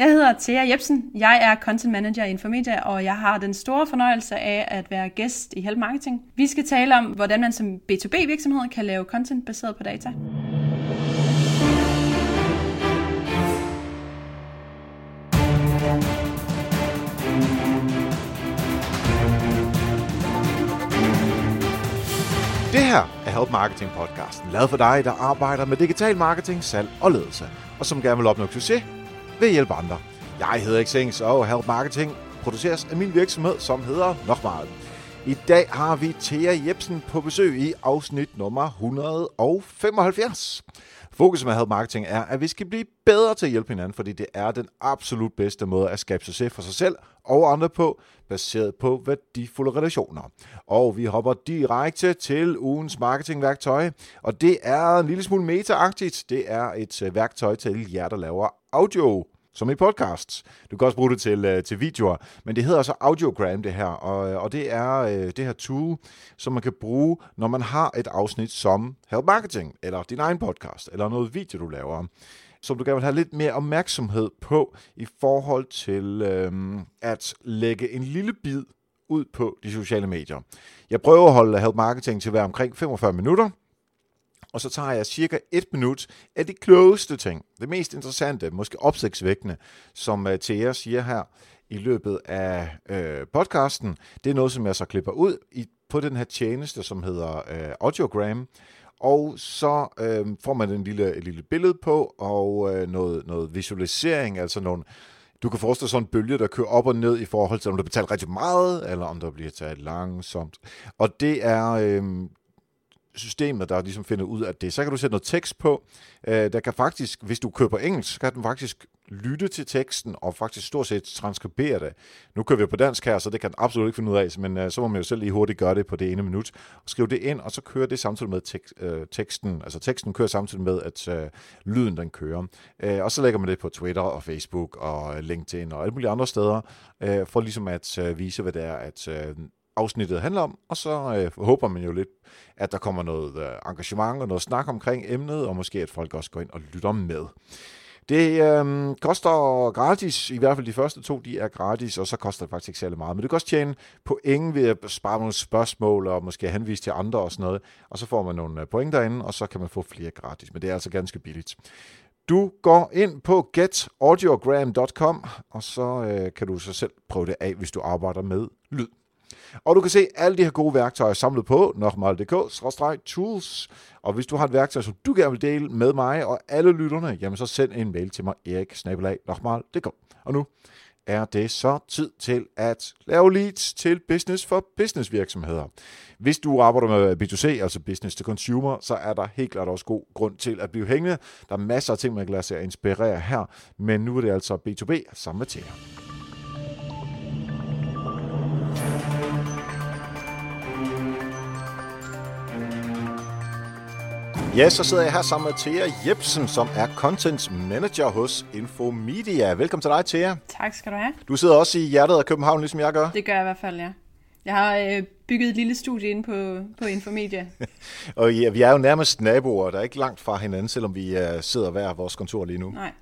Jeg hedder Thea Jebsen. Jeg er Content Manager i Infomedia, og jeg har den store fornøjelse af at være gæst i Help Marketing. Vi skal tale om, hvordan man som B2B-virksomhed kan lave content baseret på data. Det her er Help Marketing podcasten, lavet for dig, der arbejder med digital marketing, salg og ledelse, og som gerne vil opnå succes ved at hjælpe andre. Jeg hedder Xings, og Help Marketing produceres af min virksomhed, som hedder Nokmal. I dag har vi Thea Jebsen på besøg i afsnit nummer 175. Fokus med Help Marketing er, at vi skal blive bedre til at hjælpe hinanden, fordi det er den absolut bedste måde at skabe succes for sig selv og andre på, baseret på værdifulde relationer. Og vi hopper direkte til ugens marketingværktøj, og det er en lille smule meta-agtigt. Det er et øh, værktøj til jer, der laver audio som i podcasts. Du kan også bruge det til, øh, til videoer, men det hedder så Audiogram det her, og, øh, og det er øh, det her tool, som man kan bruge, når man har et afsnit som Help Marketing, eller din egen podcast, eller noget video, du laver som du gerne vil have lidt mere opmærksomhed på i forhold til øh, at lægge en lille bid ud på de sociale medier. Jeg prøver at holde Help Marketing til at være omkring 45 minutter, og så tager jeg cirka et minut af de klogeste ting, det mest interessante, måske opsigtsvækkende, som uh, Thea siger her i løbet af øh, podcasten. Det er noget, som jeg så klipper ud i, på den her tjeneste, som hedder øh, Audiogram, og så øh, får man en lille, et lille billede på, og øh, noget, noget visualisering, altså nogle, du kan forestille dig sådan en bølge, der kører op og ned i forhold til, om du betaler rigtig meget, eller om der bliver taget langsomt. Og det er, øh, systemet, der ligesom finder ud af det. Så kan du sætte noget tekst på. Øh, der kan faktisk, hvis du køber engelsk, så kan den faktisk lytte til teksten og faktisk stort set transkribere det. Nu kører vi på dansk her, så det kan den absolut ikke finde ud af, men øh, så må man jo selv lige hurtigt gøre det på det ene minut. Og skrive det ind, og så kører det samtidig med tek, øh, teksten. Altså teksten kører samtidig med, at øh, lyden den kører. Øh, og så lægger man det på Twitter og Facebook og LinkedIn og alle mulige andre steder, øh, for ligesom at øh, vise, hvad det er, at øh, afsnittet handler om, og så øh, håber man jo lidt, at der kommer noget øh, engagement og noget snak omkring emnet, og måske at folk også går ind og lytter med. Det øh, koster gratis, i hvert fald de første to, de er gratis, og så koster det faktisk ikke særlig meget. Men du kan også tjene point ved at spare nogle spørgsmål, og måske henvise til andre og sådan noget, og så får man nogle øh, point derinde, og så kan man få flere gratis. Men det er altså ganske billigt. Du går ind på getaudiogram.com, og så øh, kan du så selv prøve det af, hvis du arbejder med lyd. Og du kan se alle de her gode værktøjer samlet på nokmal.dk-tools. Og hvis du har et værktøj, som du gerne vil dele med mig og alle lytterne, jamen så send en mail til mig, erik Og nu er det så tid til at lave leads til business for business virksomheder. Hvis du arbejder med B2C, altså business to consumer, så er der helt klart også god grund til at blive hængende. Der er masser af ting, man kan lade sig inspirere her, men nu er det altså B2B sammen med Thea. Ja, så sidder jeg her sammen med Thea Jebsen, som er Content Manager hos Infomedia. Velkommen til dig, Thea. Tak skal du have. Du sidder også i hjertet af København, ligesom jeg gør. Det gør jeg i hvert fald, ja. Jeg har øh, bygget et lille studie ind på, på Infomedia. og ja, vi er jo nærmest naboer, der er ikke langt fra hinanden, selvom vi uh, sidder hver vores kontor lige nu. Nej.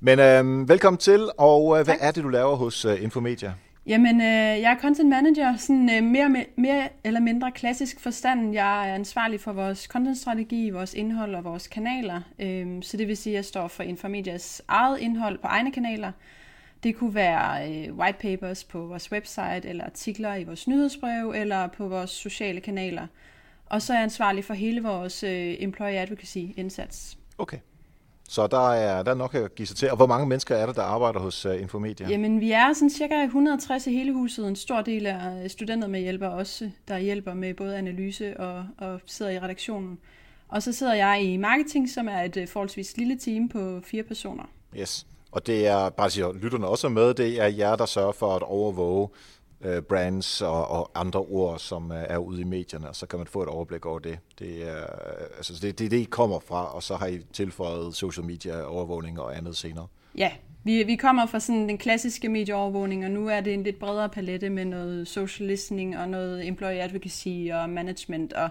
Men uh, velkommen til, og uh, hvad er det, du laver hos uh, Infomedia? Jamen, øh, jeg er content manager, sådan øh, mere, mere eller mindre klassisk forstand. Jeg er ansvarlig for vores contentstrategi, vores indhold og vores kanaler. Øh, så det vil sige, at jeg står for Infomedias eget indhold på egne kanaler. Det kunne være øh, white papers på vores website, eller artikler i vores nyhedsbrev, eller på vores sociale kanaler. Og så er jeg ansvarlig for hele vores øh, employee advocacy-indsats. Okay. Så der er, der er nok at give sig til. Og hvor mange mennesker er der, der arbejder hos uh, Infomedia? Jamen, vi er sådan cirka 160 i hele huset. En stor del af studenter med hjælper også, der hjælper med både analyse og, og sidder i redaktionen. Og så sidder jeg i marketing, som er et uh, forholdsvis lille team på fire personer. Yes. Og det er, bare siger lytterne også med, det er jer, der sørger for at overvåge øh, brands og, og andre ord, som øh, er ude i medierne, og så kan man få et overblik over det. Det er øh, altså, det, det, det I kommer fra, og så har I tilføjet social media overvågning og andet senere. Ja, vi, vi kommer fra sådan den klassiske medieovervågning, og nu er det en lidt bredere palette med noget social listening og noget employee advocacy og management og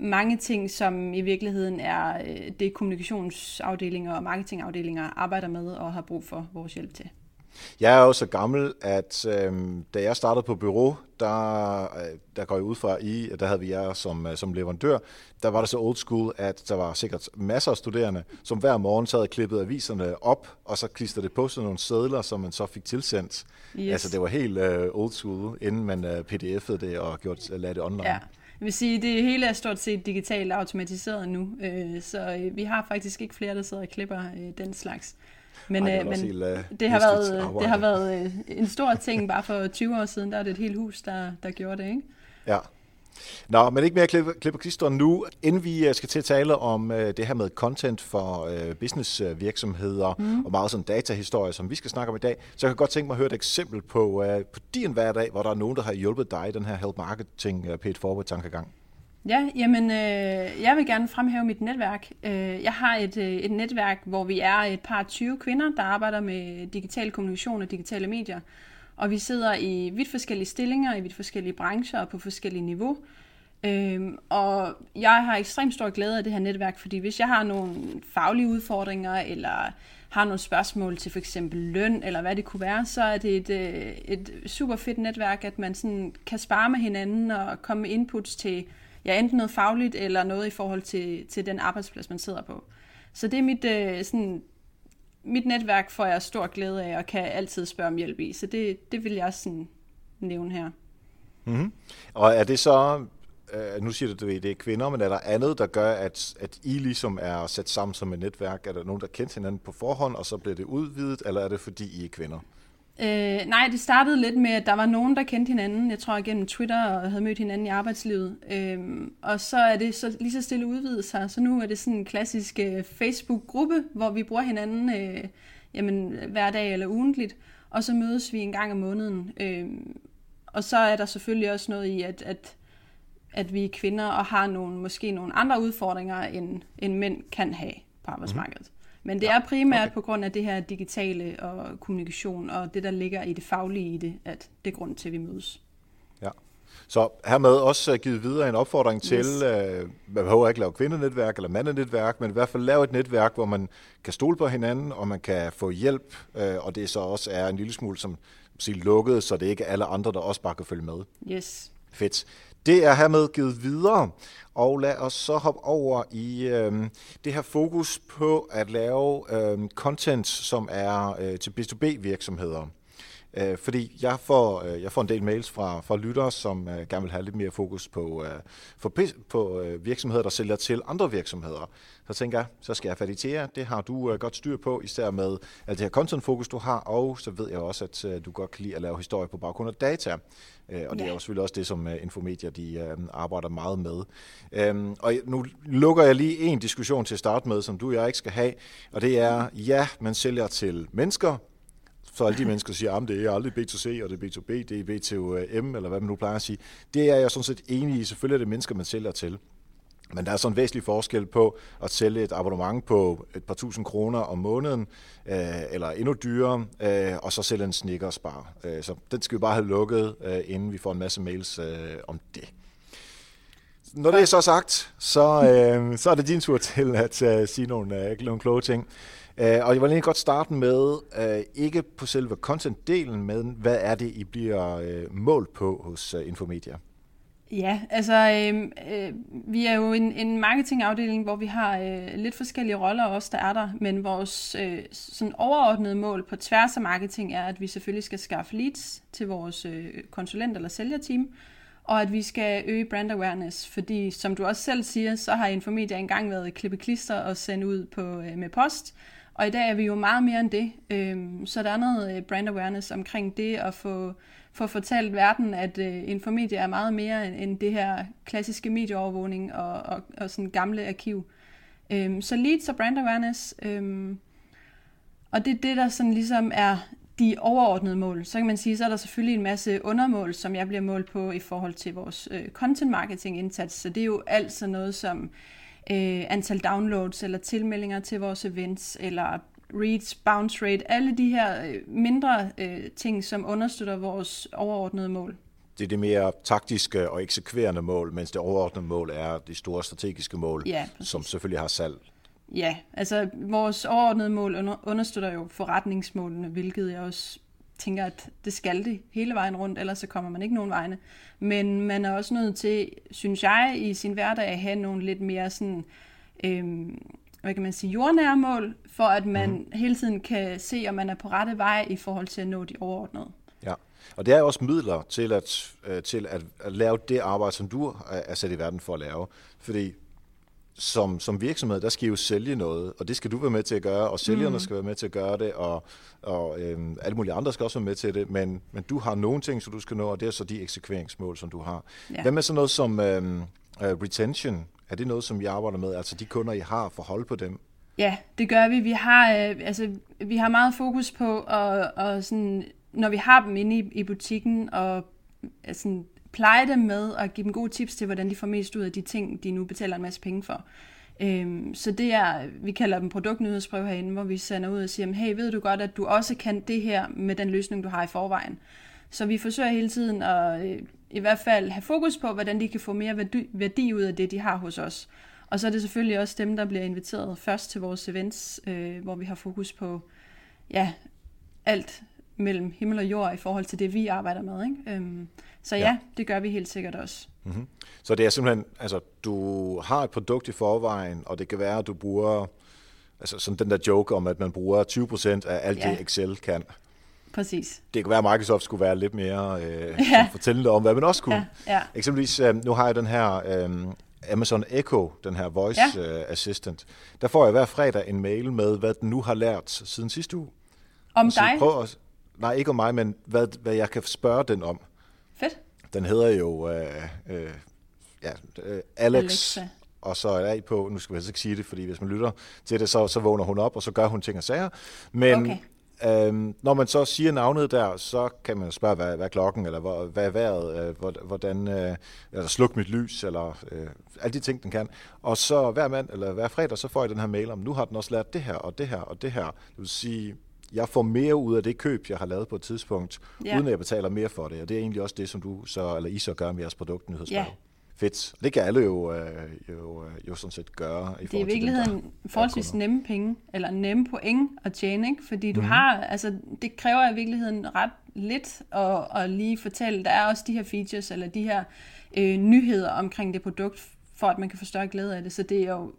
mange ting, som i virkeligheden er øh, det kommunikationsafdelinger og marketingafdelinger arbejder med og har brug for vores hjælp til. Jeg er jo så gammel, at øh, da jeg startede på bureau, der, øh, der går jeg ud fra i, der havde vi jer som, øh, som leverandør, der var det så old school, at der var sikkert masser af studerende, som hver morgen sad og klippede aviserne op, og så klistrede det på sådan nogle sædler, som man så fik tilsendt. Yes. Altså det var helt uh, old school, inden man uh, pdf'ede det og gjorde, uh, lagde det online. Ja. Jeg vil sige, det hele er stort set digitalt automatiseret nu, så vi har faktisk ikke flere, der sidder og klipper den slags. Men, Ej, det, men helt, uh, det, har været, det har været en stor ting bare for 20 år siden. Der er det et helt hus, der, der gjorde det, ikke? Ja. Nå, men ikke mere klip, klip og klister nu. Inden vi skal til at tale om uh, det her med content for uh, businessvirksomheder mm. og meget sådan datahistorie, som vi skal snakke om i dag, så jeg kan godt tænke mig at høre et eksempel på, uh, på din hverdag, hvor der er nogen, der har hjulpet dig i den her help marketing uh, paid forward tankegang. Ja, jamen, øh, jeg vil gerne fremhæve mit netværk. Øh, jeg har et, øh, et netværk, hvor vi er et par 20 kvinder, der arbejder med digital kommunikation og digitale medier. Og vi sidder i vidt forskellige stillinger, i vidt forskellige brancher og på forskellige niveau. Øhm, og jeg har ekstremt stor glæde af det her netværk, fordi hvis jeg har nogle faglige udfordringer, eller har nogle spørgsmål til for eksempel løn, eller hvad det kunne være, så er det et, øh, et super fedt netværk, at man sådan kan spare med hinanden og komme med inputs til ja, enten noget fagligt eller noget i forhold til, til den arbejdsplads, man sidder på. Så det er mit, øh, sådan, mit netværk, får jeg stor glæde af og kan altid spørge om hjælp i. Så det, det vil jeg sådan nævne her. Mm-hmm. Og er det så, øh, nu siger du, at det er kvinder, men er der andet, der gør, at, at I ligesom er sat sammen som et netværk? Er der nogen, der kender hinanden på forhånd, og så bliver det udvidet, eller er det fordi I er kvinder? Øh, nej, det startede lidt med, at der var nogen, der kendte hinanden, jeg tror gennem Twitter, og havde mødt hinanden i arbejdslivet. Øh, og så er det så lige så stille udvidet sig, så nu er det sådan en klassisk øh, Facebook-gruppe, hvor vi bruger hinanden øh, jamen, hver dag eller ugentligt, og så mødes vi en gang om måneden. Øh, og så er der selvfølgelig også noget i, at, at, at vi er kvinder og har nogle, måske nogle andre udfordringer, end, end mænd kan have på arbejdsmarkedet. Men det er primært okay. på grund af det her digitale og kommunikation, og det, der ligger i det faglige i det, at det er grund til, at vi mødes. Ja. Så hermed også givet videre en opfordring yes. til, uh, man behøver ikke lave kvindenetværk eller mandenetværk, men i hvert fald lave et netværk, hvor man kan stole på hinanden, og man kan få hjælp, uh, og det så også er en lille smule som sige, lukket, så det er ikke alle andre, der også bare kan følge med. Yes. Fedt. Det er hermed givet videre, og lad os så hoppe over i øh, det her fokus på at lave øh, content, som er øh, til B2B-virksomheder. Øh, fordi jeg får, øh, jeg får en del mails fra, fra lyttere, som øh, gerne vil have lidt mere fokus på, øh, for, på øh, virksomheder, der sælger til andre virksomheder. Så tænker jeg, så skal jeg fat i Thea. Det har du øh, godt styr på, især med at det her content-fokus, du har, og så ved jeg også, at øh, du godt kan lide at lave historie på baggrund af data. Øh, og det er jo selvfølgelig også det, som uh, Infomedia de, uh, arbejder meget med. Um, og nu lukker jeg lige en diskussion til at starte med, som du og jeg ikke skal have, og det er, ja, man sælger til mennesker, så alle de mennesker siger, ah, at det er aldrig B2C, og det er B2B, det er B2M, eller hvad man nu plejer at sige. Det er jeg sådan set enig i. Selvfølgelig er det mennesker, man sælger til. Men der er sådan en væsentlig forskel på at sælge et abonnement på et par tusind kroner om måneden, øh, eller endnu dyrere, øh, og så sælge en Snickers bar. Øh, så den skal vi bare have lukket, øh, inden vi får en masse mails øh, om det. Når det er så sagt, så, øh, så er det din tur til at uh, sige nogle, uh, nogle kloge ting. Øh, og jeg vil lige godt starte med, øh, ikke på selve content-delen, men hvad er det, I bliver øh, målt på hos Infomedia? Ja, altså øh, øh, vi er jo en, en marketingafdeling, hvor vi har øh, lidt forskellige roller også, der er der, men vores øh, sådan overordnede mål på tværs af marketing er, at vi selvfølgelig skal skaffe leads til vores øh, konsulent- eller sælgerteam, og at vi skal øge brand awareness, fordi som du også selv siger, så har Infomedia engang været klippeklister og sendt ud på, øh, med post, og i dag er vi jo meget mere end det, øh, så der er noget øh, brand awareness omkring det at få få fortalt verden, at øh, Infomedia er meget mere end, end det her klassiske medieovervågning og, og, og sådan gamle arkiv. Øhm, så leads og brand awareness, øhm, og det er det, der sådan ligesom er de overordnede mål. Så kan man sige, så er der selvfølgelig en masse undermål, som jeg bliver målt på i forhold til vores øh, content marketing indsats. Så det er jo alt sådan noget som øh, antal downloads eller tilmeldinger til vores events, eller reads, bounce rate, alle de her øh, mindre øh, ting, som understøtter vores overordnede mål. Det er det mere taktiske og eksekverende mål, mens det overordnede mål er de store strategiske mål, ja, som selvfølgelig har salg Ja, altså vores overordnede mål understøtter jo forretningsmålene, hvilket jeg også tænker, at det skal det hele vejen rundt, ellers så kommer man ikke nogen vegne. Men man er også nødt til, synes jeg, i sin hverdag at have nogle lidt mere sådan, øhm, hvad kan man sige, jordnære mål, for at man mm. hele tiden kan se, om man er på rette vej i forhold til at nå de overordnede. Ja, og det er også midler til at, øh, til at, at lave det arbejde, som du er sat i verden for at lave. Fordi som, som virksomhed, der skal I jo sælge noget, og det skal du være med til at gøre, og sælgerne mm. skal være med til at gøre det, og, og øhm, alle mulige andre skal også være med til det, men, men du har nogle ting, som du skal nå, og det er så de eksekveringsmål, som du har. Ja. Hvad med sådan noget som øhm, uh, retention? Er det noget, som I arbejder med, altså de kunder, I har, for at holde på dem? Ja, det gør vi. Vi har, øh, altså, vi har meget fokus på, at, og sådan, når vi har dem inde i, i butikken, og altså, pleje dem med og give dem gode tips til, hvordan de får mest ud af de ting, de nu betaler en masse penge for. Øhm, så det er, vi kalder dem produktnyhedsbrev herinde, hvor vi sender ud og siger, hey, ved du godt, at du også kan det her med den løsning, du har i forvejen. Så vi forsøger hele tiden at øh, i hvert fald have fokus på, hvordan de kan få mere værdi, værdi ud af det, de har hos os. Og så er det selvfølgelig også dem, der bliver inviteret først til vores events, øh, hvor vi har fokus på ja, alt mellem himmel og jord i forhold til det, vi arbejder med. Ikke? Øhm, så ja, ja, det gør vi helt sikkert også. Mm-hmm. Så det er simpelthen, altså du har et produkt i forvejen, og det kan være, at du bruger, altså sådan den der joke om, at man bruger 20% af alt ja. det Excel kan. Præcis. Det kan være, at Microsoft skulle være lidt mere øh, ja. fortællende om, hvad man også kunne. Ja. Ja. Eksempelvis, øh, nu har jeg den her øh, Amazon Echo, den her voice ja. øh, assistant. Der får jeg hver fredag en mail med, hvad den nu har lært siden sidste uge. Om dig? Prøv at, nej, ikke om mig, men hvad, hvad jeg kan spørge den om. Fedt. Den hedder jo øh, øh, ja, øh, Alex, Alexa. og så er jeg på, nu skal jeg ikke sige det, fordi hvis man lytter til det, så, så vågner hun op, og så gør hun ting og sager. Men okay. Øhm, når man så siger navnet der, så kan man spørge, hvad, hvad er klokken, eller hvad, hvad er vejret, øh, hvordan, øh, eller sluk mit lys, eller øh, alle de ting, den kan. Og så hver mand, eller hver fredag, så får jeg den her mail om, nu har den også lært det her, og det her, og det her. Det vil sige, jeg får mere ud af det køb, jeg har lavet på et tidspunkt, ja. uden at jeg betaler mere for det. Og det er egentlig også det, som du så, eller I så gør med jeres produktnyhedsbrev. Ja. Fedt. Det kan alle jo, øh, jo, øh, jo sådan set gøre. I det er i virkeligheden dem, der, forholdsvis nemme penge, eller nemme point at tjene, ikke? fordi du mm-hmm. har, altså det kræver i virkeligheden ret lidt at, at lige fortælle. Der er også de her features, eller de her øh, nyheder omkring det produkt, for at man kan få større glæde af det. Så det er jo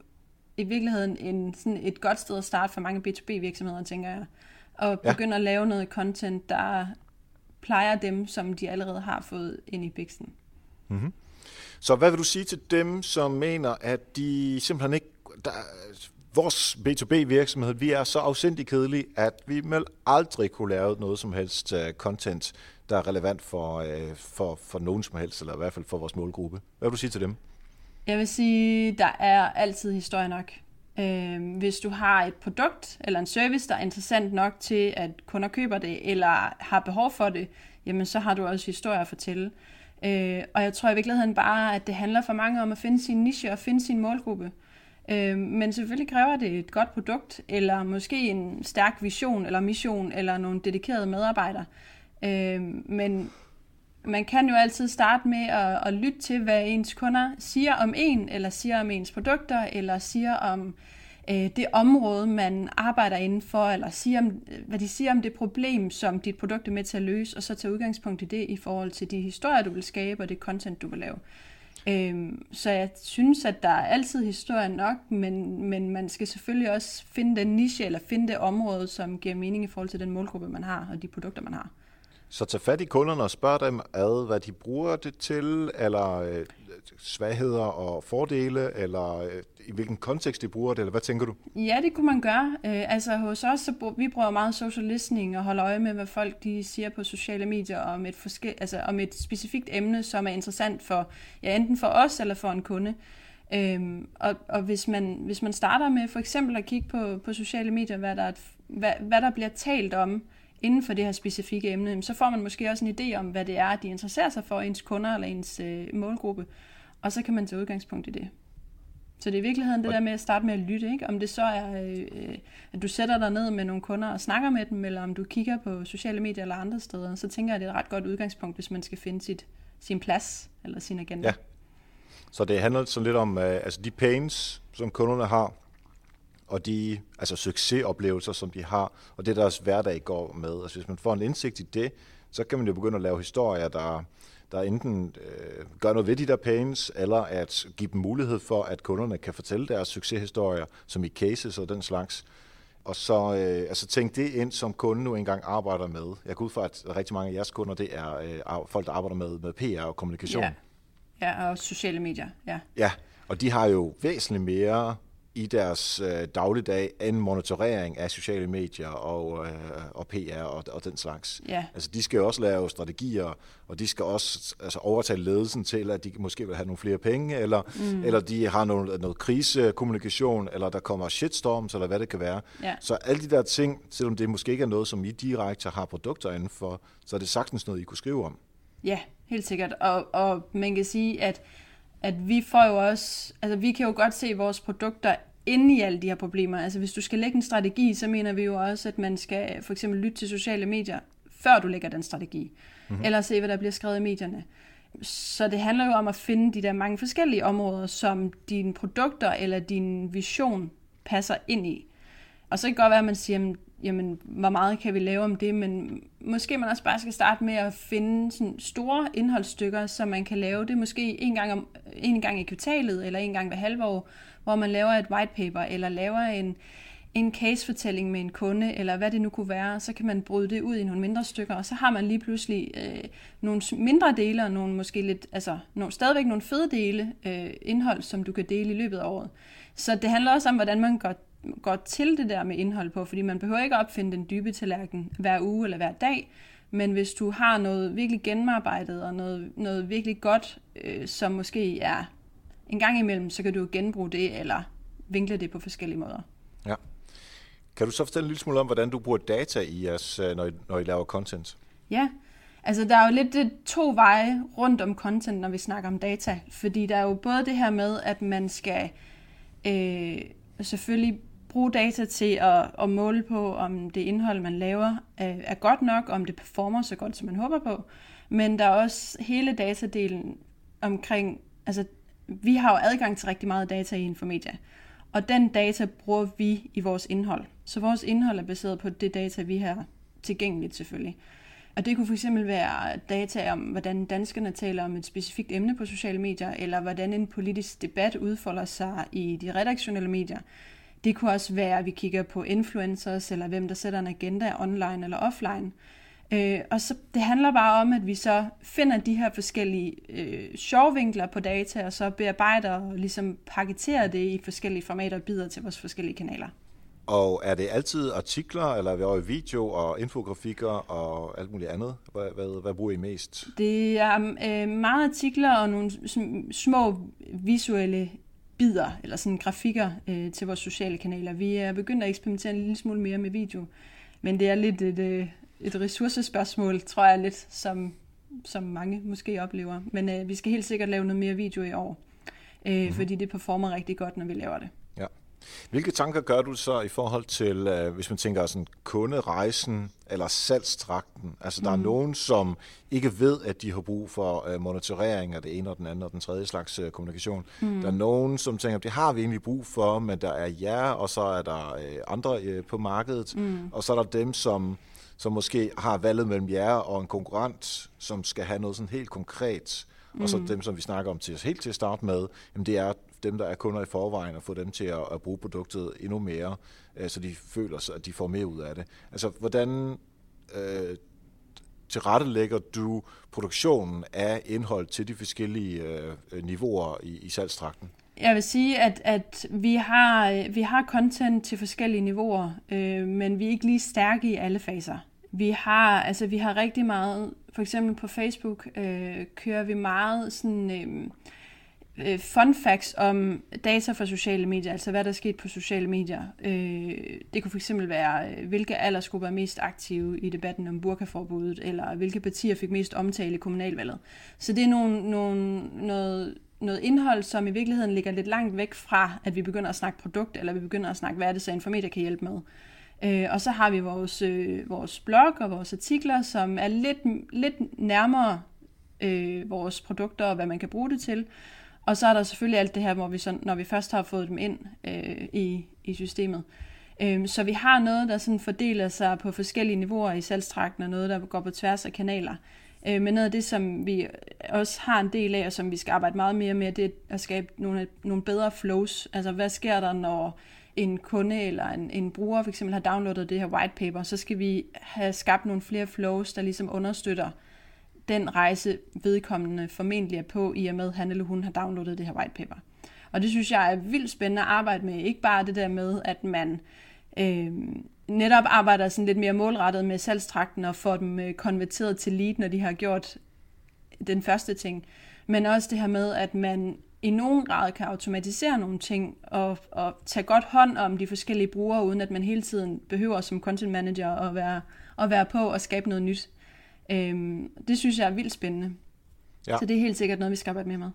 i virkeligheden en, sådan et godt sted at starte for mange B2B virksomheder, tænker jeg og begynde ja. at lave noget content, der plejer dem, som de allerede har fået ind i biksen. Mm-hmm. Så hvad vil du sige til dem, som mener, at de simpelthen ikke... Der, vores B2B-virksomhed, vi er så afsindig kedelige, at vi vil aldrig kunne lave noget som helst uh, content, der er relevant for, uh, for, for nogen som helst, eller i hvert fald for vores målgruppe. Hvad vil du sige til dem? Jeg vil sige, der er altid historie nok. Øh, hvis du har et produkt eller en service, der er interessant nok til, at kunder køber det, eller har behov for det, jamen så har du også historier at fortælle. Øh, og jeg tror i virkeligheden bare, at det handler for mange om at finde sin niche og finde sin målgruppe. Øh, men selvfølgelig kræver det et godt produkt, eller måske en stærk vision eller mission, eller nogle dedikerede medarbejdere. Øh, men man kan jo altid starte med at, at lytte til, hvad ens kunder siger om en, eller siger om ens produkter, eller siger om øh, det område, man arbejder indenfor, eller siger om, hvad de siger om det problem, som dit produkt er med til at løse, og så tage udgangspunkt i det i forhold til de historier, du vil skabe, og det content, du vil lave. Øhm, så jeg synes, at der er altid historie nok, men, men man skal selvfølgelig også finde den niche, eller finde det område, som giver mening i forhold til den målgruppe, man har, og de produkter, man har. Så tag fat i kunderne og spørg dem ad, hvad de bruger det til, eller øh, svagheder og fordele, eller øh, i hvilken kontekst de bruger det, eller hvad tænker du? Ja, det kunne man gøre. Øh, altså hos os, så brug, vi bruger meget social listening og holder øje med, hvad folk de siger på sociale medier om et, forske, altså, om et specifikt emne, som er interessant for ja, enten for os eller for en kunde. Øhm, og og hvis, man, hvis man starter med for eksempel at kigge på, på sociale medier, hvad der, hvad, hvad der bliver talt om, inden for det her specifikke emne, så får man måske også en idé om, hvad det er, de interesserer sig for, ens kunder eller ens øh, målgruppe, og så kan man tage udgangspunkt i det. Så det er i virkeligheden det der med at starte med at lytte, ikke? om det så er, øh, at du sætter dig ned med nogle kunder og snakker med dem, eller om du kigger på sociale medier eller andre steder, så tænker jeg, at det er et ret godt udgangspunkt, hvis man skal finde sit, sin plads eller sin agenda. Ja. Så det handler sådan lidt om, øh, altså de pains, som kunderne har, og de altså succesoplevelser, som de har, og det deres hverdag går med. Altså hvis man får en indsigt i det, så kan man jo begynde at lave historier, der, der enten øh, gør noget ved de der pains, eller at give dem mulighed for, at kunderne kan fortælle deres succeshistorier, som i cases og den slags. Og så øh, altså tænk det ind, som kunden nu engang arbejder med. Jeg går ud fra, at rigtig mange af jeres kunder, det er øh, folk, der arbejder med, med PR og kommunikation. Ja. ja, og sociale medier. Ja. ja, og de har jo væsentligt mere i deres øh, dagligdag end monitorering af sociale medier og, øh, og PR og, og den slags. Ja. Altså, de skal jo også lave strategier, og de skal også altså, overtage ledelsen til, at de måske vil have nogle flere penge, eller, mm. eller de har noget, noget krisekommunikation, eller der kommer shitstorms, eller hvad det kan være. Ja. Så alle de der ting, selvom det måske ikke er noget, som I direkte har produkter inden for, så er det sagtens noget, I kunne skrive om. Ja, helt sikkert. Og, og man kan sige, at at vi får jo også, altså vi kan jo godt se vores produkter inde i alle de her problemer. Altså hvis du skal lægge en strategi, så mener vi jo også, at man skal for eksempel lytte til sociale medier, før du lægger den strategi. Mm-hmm. Eller se, hvad der bliver skrevet i medierne. Så det handler jo om at finde de der mange forskellige områder, som dine produkter eller din vision passer ind i. Og så kan det godt være, at man siger, jamen, hvor meget kan vi lave om det, men måske man også bare skal starte med at finde sådan store indholdsstykker, som man kan lave det måske en gang, om, en gang i kvartalet, eller en gang hver halve år, hvor man laver et white paper, eller laver en, en casefortælling med en kunde, eller hvad det nu kunne være, så kan man bryde det ud i nogle mindre stykker, og så har man lige pludselig øh, nogle mindre dele, og nogle måske lidt, altså nogle, stadigvæk nogle fede dele øh, indhold, som du kan dele i løbet af året. Så det handler også om, hvordan man går går til det der med indhold på, fordi man behøver ikke opfinde den dybe tallerken hver uge eller hver dag, men hvis du har noget virkelig gennemarbejdet og noget, noget virkelig godt, øh, som måske er en gang imellem, så kan du genbruge det eller vinkle det på forskellige måder. Ja. Kan du så fortælle en lille smule om, hvordan du bruger data i jeres, øh, når I, når I laver content? Ja, altså der er jo lidt to veje rundt om content, når vi snakker om data. Fordi der er jo både det her med, at man skal øh, selvfølgelig bruge data til at, at måle på, om det indhold, man laver, er, er godt nok, om det performer så godt, som man håber på. Men der er også hele datadelen omkring, altså vi har jo adgang til rigtig meget data i Infomedia, og den data bruger vi i vores indhold. Så vores indhold er baseret på det data, vi har tilgængeligt selvfølgelig. Og det kunne fx være data om, hvordan danskerne taler om et specifikt emne på sociale medier, eller hvordan en politisk debat udfolder sig i de redaktionelle medier. Det kunne også være, at vi kigger på influencers, eller hvem der sætter en agenda online eller offline. Øh, og så det handler bare om, at vi så finder de her forskellige øh, sjovvinkler på data, og så bearbejder og ligesom pakketerer det i forskellige formater og bider til vores forskellige kanaler. Og er det altid artikler, eller er i video og infografikker og alt muligt andet? Hvad, hvad, hvad bruger I mest? Det er øh, meget artikler og nogle små visuelle bider, eller sådan grafikker øh, til vores sociale kanaler. Vi er begyndt at eksperimentere en lille smule mere med video, men det er lidt et, øh, et ressourcespørgsmål, tror jeg lidt, som, som mange måske oplever. Men øh, vi skal helt sikkert lave noget mere video i år, øh, mm-hmm. fordi det performer rigtig godt, når vi laver det. Hvilke tanker gør du så i forhold til, øh, hvis man tænker sådan kunderejsen eller salgstrakten? Altså der mm. er nogen, som ikke ved, at de har brug for øh, monitorering af det ene og den anden og den tredje slags øh, kommunikation. Mm. Der er nogen, som tænker, det har vi egentlig brug for, men der er jer, og så er der øh, andre øh, på markedet, mm. og så er der dem, som som måske har valget mellem jer og en konkurrent, som skal have noget sådan helt konkret, mm. og så dem, som vi snakker om til helt til at starte med, jamen det er dem, der er kunder i forvejen, og få dem til at, at bruge produktet endnu mere, øh, så de føler sig, at de får mere ud af det. Altså, hvordan øh, tilrettelægger du produktionen af indhold til de forskellige øh, niveauer i, i salgstrakten? Jeg vil sige, at, at vi, har, øh, vi har content til forskellige niveauer, øh, men vi er ikke lige stærke i alle faser. Vi har, altså, vi har rigtig meget, for eksempel på Facebook øh, kører vi meget sådan... Øh, øh, fun facts om data fra sociale medier, altså hvad der er sket på sociale medier. Øh, det kunne fx være, øh, hvilke aldersgrupper er mest aktive i debatten om burkaforbuddet, eller hvilke partier fik mest omtale i kommunalvalget. Så det er nogle, nogle, noget, noget indhold, som i virkeligheden ligger lidt langt væk fra, at vi begynder at snakke produkt, eller vi begynder at snakke, hvad er det så Infomedia kan hjælpe med. Øh, og så har vi vores, øh, vores blog og vores artikler, som er lidt, lidt nærmere øh, vores produkter og hvad man kan bruge det til. Og så er der selvfølgelig alt det her, hvor vi så, når vi først har fået dem ind øh, i, i systemet. Øh, så vi har noget, der sådan fordeler sig på forskellige niveauer i salgstrakten, og noget, der går på tværs af kanaler. Øh, men noget af det, som vi også har en del af, og som vi skal arbejde meget mere med, det er at skabe nogle, nogle bedre flows. Altså, hvad sker der, når en kunde eller en, en bruger for eksempel har downloadet det her white paper, så skal vi have skabt nogle flere flows, der ligesom understøtter den rejse, vedkommende formentlig er på, i og med, at han eller hun har downloadet det her white paper. Og det synes jeg er vildt spændende at arbejde med. Ikke bare det der med, at man øh, netop arbejder sådan lidt mere målrettet med salgstrakten og får dem øh, konverteret til lead, når de har gjort den første ting. Men også det her med, at man i nogen grad kan automatisere nogle ting og, og tage godt hånd om de forskellige brugere, uden at man hele tiden behøver som content manager at være, at være på og skabe noget nyt. Øhm, det synes jeg er vildt spændende. Ja. Så det er helt sikkert noget, vi skal arbejde mere med.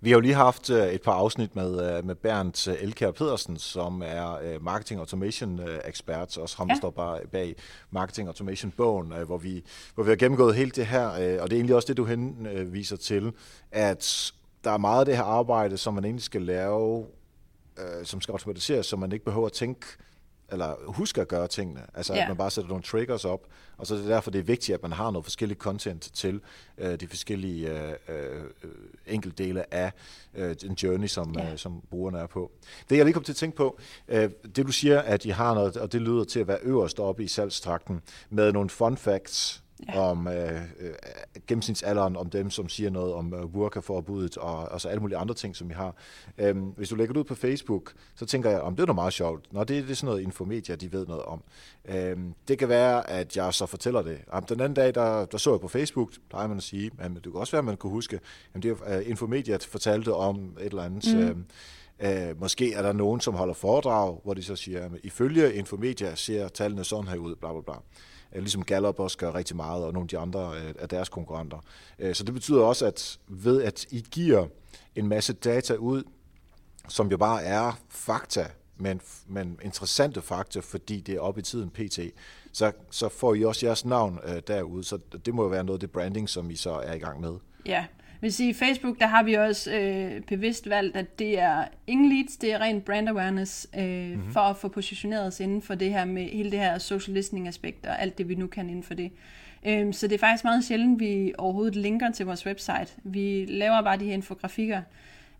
Vi har jo lige haft øh, et par afsnit med, øh, med Bernd øh, Elkjær Pedersen, som er marketing automation ekspert, også ham, ja. står bare bag marketing automation bogen, hvor vi, hvor vi har gennemgået helt det her, og det er egentlig også det, du henviser til, at der er meget af det her arbejde, som man egentlig skal lave, som skal automatiseres, så man ikke behøver at tænke eller huske at gøre tingene. Altså ja. at man bare sætter nogle triggers op, og så er det derfor, det er vigtigt, at man har noget forskelligt content til øh, de forskellige øh, øh, enkeltdele af øh, den journey, som, ja. øh, som brugerne er på. Det jeg lige kom til at tænke på, øh, det du siger, at I har noget, og det lyder til at være øverst oppe i salgstrakten, med nogle fun facts, ja. om øh, øh, gennemsnitsalderen, om dem, som siger noget om øh, burkaforbuddet og, og så alle mulige andre ting, som vi har. Øhm, hvis du lægger det ud på Facebook, så tænker jeg, om det er noget meget sjovt. Nå, det, det er sådan noget infomedia, de ved noget om. Øhm, det kan være, at jeg så fortæller det. Om den anden dag, der, der så jeg på Facebook, plejer man at sige, men det kan også være, at man kunne huske, at det er uh, infomedia fortalte om et eller andet. Mm. Øhm, Uh, måske er der nogen, som holder foredrag, hvor de så siger, at ifølge Infomedia ser tallene sådan her ud, bla bla bla. Øh, ligesom Gallup også gør rigtig meget, og nogle af de andre øh, af deres konkurrenter. Øh, så det betyder også, at ved at I giver en masse data ud, som jo bare er fakta, men, men interessante fakta, fordi det er op i tiden pt., så, så får I også jeres navn øh, derude, så det må jo være noget af det branding, som I så er i gang med. Ja, vil sige, Facebook, der har vi også øh, bevidst valgt, at det er ingen leads, det er rent brand awareness, øh, mm-hmm. for at få positioneret os inden for det her med hele det her social listening aspekt og alt det, vi nu kan inden for det. Øh, så det er faktisk meget sjældent, vi overhovedet linker til vores website. Vi laver bare de her infografikker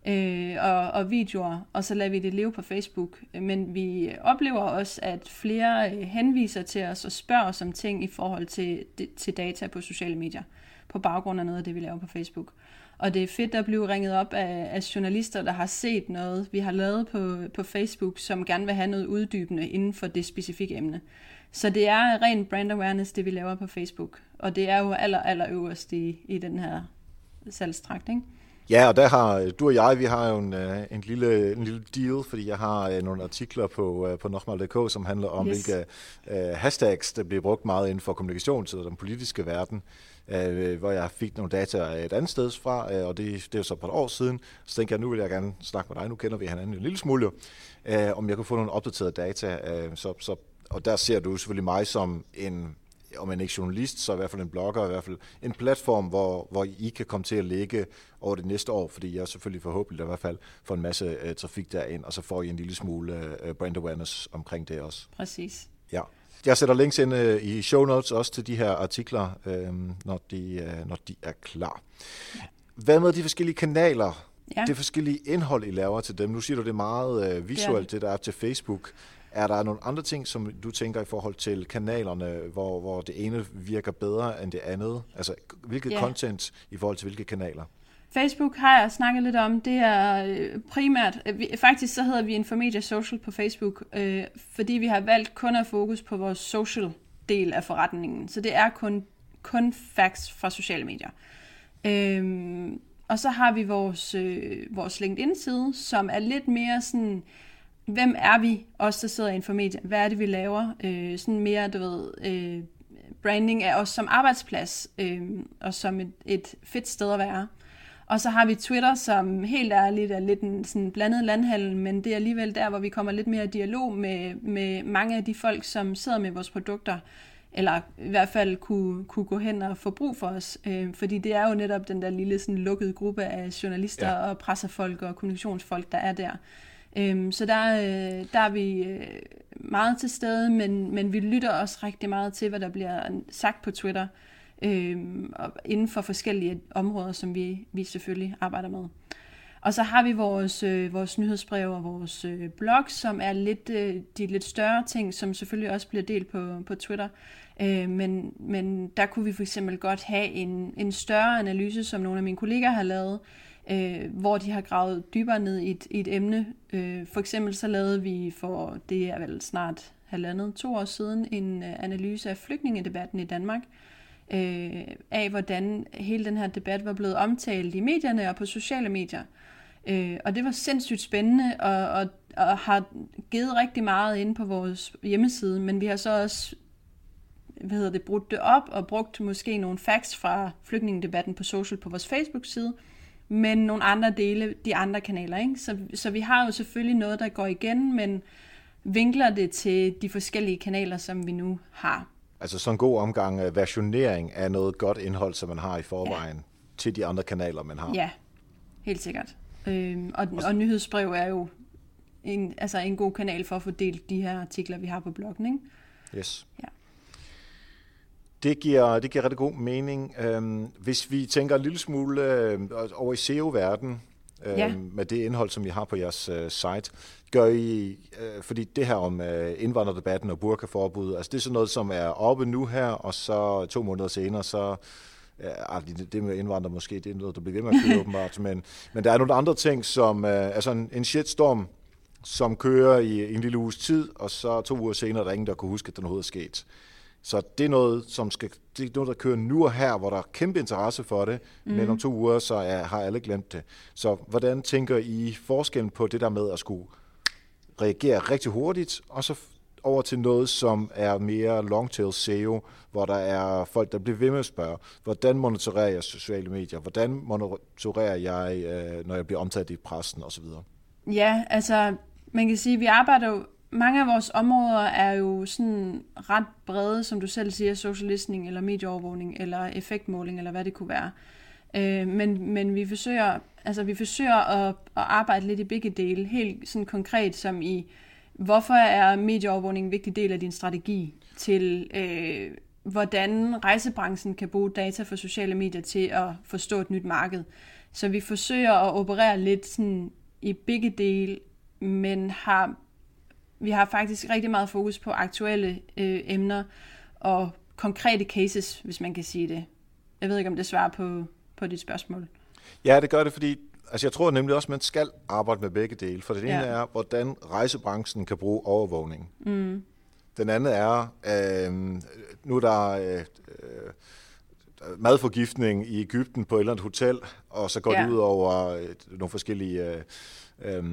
øh, og, og videoer, og så lader vi det leve på Facebook. Men vi oplever også, at flere øh, henviser til os og spørger os om ting i forhold til, til data på sociale medier, på baggrund af noget af det, vi laver på Facebook. Og det er fedt at blive ringet op af, af journalister, der har set noget, vi har lavet på, på Facebook, som gerne vil have noget uddybende inden for det specifikke emne. Så det er ren brand awareness, det vi laver på Facebook. Og det er jo aller, aller øverst i, i den her salgstrakt, ikke? Ja, og der har du og jeg, vi har jo en, øh, en, lille, en lille deal, fordi jeg har øh, nogle artikler på, øh, på Nokmal.dk, som handler om, yes. hvilke uh, hashtags, der bliver brugt meget inden for kommunikation til den politiske verden øh, hvor jeg fik nogle data et andet sted fra, øh, og det, det er jo så et par år siden. Så tænkte jeg, nu vil jeg gerne snakke med dig, nu kender vi hinanden en lille smule øh, om jeg kunne få nogle opdaterede data. Øh, så, så, og der ser du selvfølgelig mig som en om man ikke journalist, så i hvert fald en blogger, i hvert fald en platform, hvor, hvor I kan komme til at ligge over det næste år, fordi jeg selvfølgelig forhåbentlig i hvert fald får en masse uh, trafik derind, og så får I en lille smule uh, brand awareness omkring det også. Præcis. Ja. Jeg sætter links ind øh, i show notes også til de her artikler, øh, når, de, øh, når de er klar. Hvad med de forskellige kanaler? Ja. Det forskellige indhold, I laver til dem. Nu siger du, det er meget øh, visuelt, ja. det der er til Facebook. Er der nogle andre ting, som du tænker i forhold til kanalerne, hvor, hvor det ene virker bedre end det andet? Altså, hvilket ja. content i forhold til hvilke kanaler? Facebook har jeg snakket lidt om. Det er øh, primært, øh, faktisk så hedder vi Infomedia Social på Facebook, øh, fordi vi har valgt kun at fokus på vores social del af forretningen. Så det er kun, kun facts fra sociale medier. Øhm, og så har vi vores, øh, vores LinkedIn-side, som er lidt mere sådan, hvem er vi, os der sidder i Infomedia? Hvad er det, vi laver? Øh, sådan mere, du ved, øh, branding af os som arbejdsplads, øh, og som et, et fedt sted at være. Og så har vi Twitter, som helt ærligt er lidt en sådan blandet landhandel, men det er alligevel der, hvor vi kommer lidt mere i dialog med, med mange af de folk, som sidder med vores produkter, eller i hvert fald kunne, kunne gå hen og få brug for os. Øh, fordi det er jo netop den der lille sådan, lukkede gruppe af journalister ja. og pressefolk og kommunikationsfolk, der er der. Øhm, så der, øh, der er vi øh, meget til stede, men, men vi lytter også rigtig meget til, hvad der bliver sagt på Twitter, øhm, og inden for forskellige områder, som vi, vi selvfølgelig arbejder med. Og så har vi vores, øh, vores nyhedsbrev og vores øh, blog, som er lidt øh, de lidt større ting, som selvfølgelig også bliver delt på, på Twitter. Øh, men, men der kunne vi for eksempel godt have en, en større analyse, som nogle af mine kollegaer har lavet, øh, hvor de har gravet dybere ned i et, i et emne. Øh, for eksempel så lavede vi for, det er vel snart halvandet, to år siden, en øh, analyse af flygtningedebatten i Danmark, øh, Øh, af hvordan hele den her debat var blevet omtalt i medierne og på sociale medier. Øh, og det var sindssygt spændende, og, og, og har givet rigtig meget ind på vores hjemmeside, men vi har så også hvad hedder det, brudt det op og brugt måske nogle facts fra flygtningedebatten på social på vores Facebook-side, men nogle andre dele, de andre kanaler. Ikke? Så, så vi har jo selvfølgelig noget, der går igen, men vinkler det til de forskellige kanaler, som vi nu har. Altså sådan en god omgang uh, versionering af noget godt indhold, som man har i forvejen, ja. til de andre kanaler, man har. Ja, helt sikkert. Øhm, og, og nyhedsbrev er jo en, altså en god kanal for at få delt de her artikler, vi har på bloggen. Ikke? Yes. Ja. Det giver, det giver rigtig god mening. Øhm, hvis vi tænker en lille smule øh, over i SEO-verden, øh, ja. med det indhold, som I har på jeres øh, site, gør I, øh, fordi det her om øh, indvandrerdebatten og burkaforbud, altså det er sådan noget, som er oppe nu her, og så to måneder senere, så Ja, det med indvandrere måske, det er noget, der bliver ved med at køre åbenbart, men, men der er nogle andre ting, som øh, altså en, en shitstorm, som kører i en lille uges tid, og så to uger senere er der ingen, der kunne huske, at den overhovedet er sket. Så det er noget, som skal, det er noget, der kører nu og her, hvor der er kæmpe interesse for det, mm. men om to uger, så er, har alle glemt det. Så hvordan tænker I forskellen på det der med at skulle reagere rigtig hurtigt, og så over til noget, som er mere long-tail SEO, hvor der er folk, der bliver ved med at spørge, hvordan monitorerer jeg sociale medier? Hvordan monitorerer jeg, øh, når jeg bliver omtalt i pressen osv.? Ja, altså man kan sige, at vi arbejder jo mange af vores områder er jo sådan ret brede, som du selv siger, social listening, eller medieovervågning, eller effektmåling, eller hvad det kunne være. Øh, men, men vi forsøger, altså vi forsøger at, at arbejde lidt i begge dele, helt sådan konkret som i, hvorfor er medieovervågning en vigtig del af din strategi til, øh, hvordan rejsebranchen kan bruge data for sociale medier til at forstå et nyt marked. Så vi forsøger at operere lidt sådan i begge dele, men har vi har faktisk rigtig meget fokus på aktuelle øh, emner og konkrete cases, hvis man kan sige det. Jeg ved ikke, om det svarer på, på dit spørgsmål. Ja, det gør det, fordi altså jeg tror nemlig også, at man skal arbejde med begge dele. For det ene ja. er, hvordan rejsebranchen kan bruge overvågning. Mm. Den anden er, øh, nu er der øh, øh, madforgiftning i Ægypten på et eller andet hotel, og så går ja. det ud over øh, nogle forskellige øh, øh, Øh,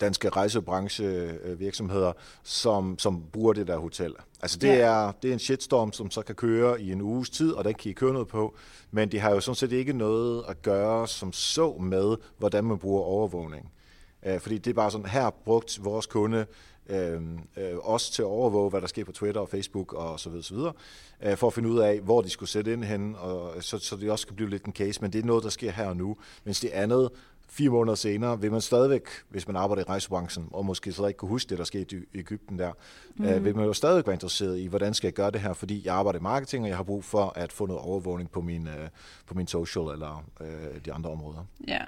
danske rejsebranchevirksomheder, som, som bruger det der hotel. Altså det, ja. er, det er en shitstorm, som så kan køre i en uges tid, og den kan I køre noget på, men det har jo sådan set ikke noget at gøre som så med, hvordan man bruger overvågning. Øh, fordi det er bare sådan, her brugt vores kunde øh, øh, også til at overvåge, hvad der sker på Twitter og Facebook og så videre, så videre øh, for at finde ud af, hvor de skulle sætte ind hen, og så, så det også kan blive lidt en case, men det er noget, der sker her og nu, mens det andet fire måneder senere, vil man stadigvæk, hvis man arbejder i rejsebranchen, og måske så ikke kunne huske det, der skete i Ægypten der, mm. øh, vil man jo stadigvæk være interesseret i, hvordan skal jeg gøre det her, fordi jeg arbejder i marketing, og jeg har brug for at få noget overvågning på min, øh, på min social eller øh, de andre områder. Ja,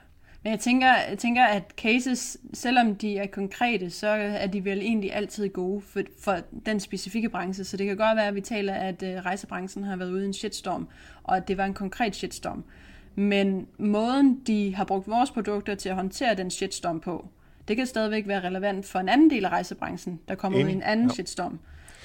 men jeg tænker, jeg tænker, at cases, selvom de er konkrete, så er de vel egentlig altid gode for, for den specifikke branche. Så det kan godt være, at vi taler, at øh, rejsebranchen har været ude i en shitstorm, og at det var en konkret shitstorm. Men måden, de har brugt vores produkter til at håndtere den shitstorm på, det kan stadigvæk være relevant for en anden del af rejsebranchen, der kommer ud i en anden ja. shitstorm.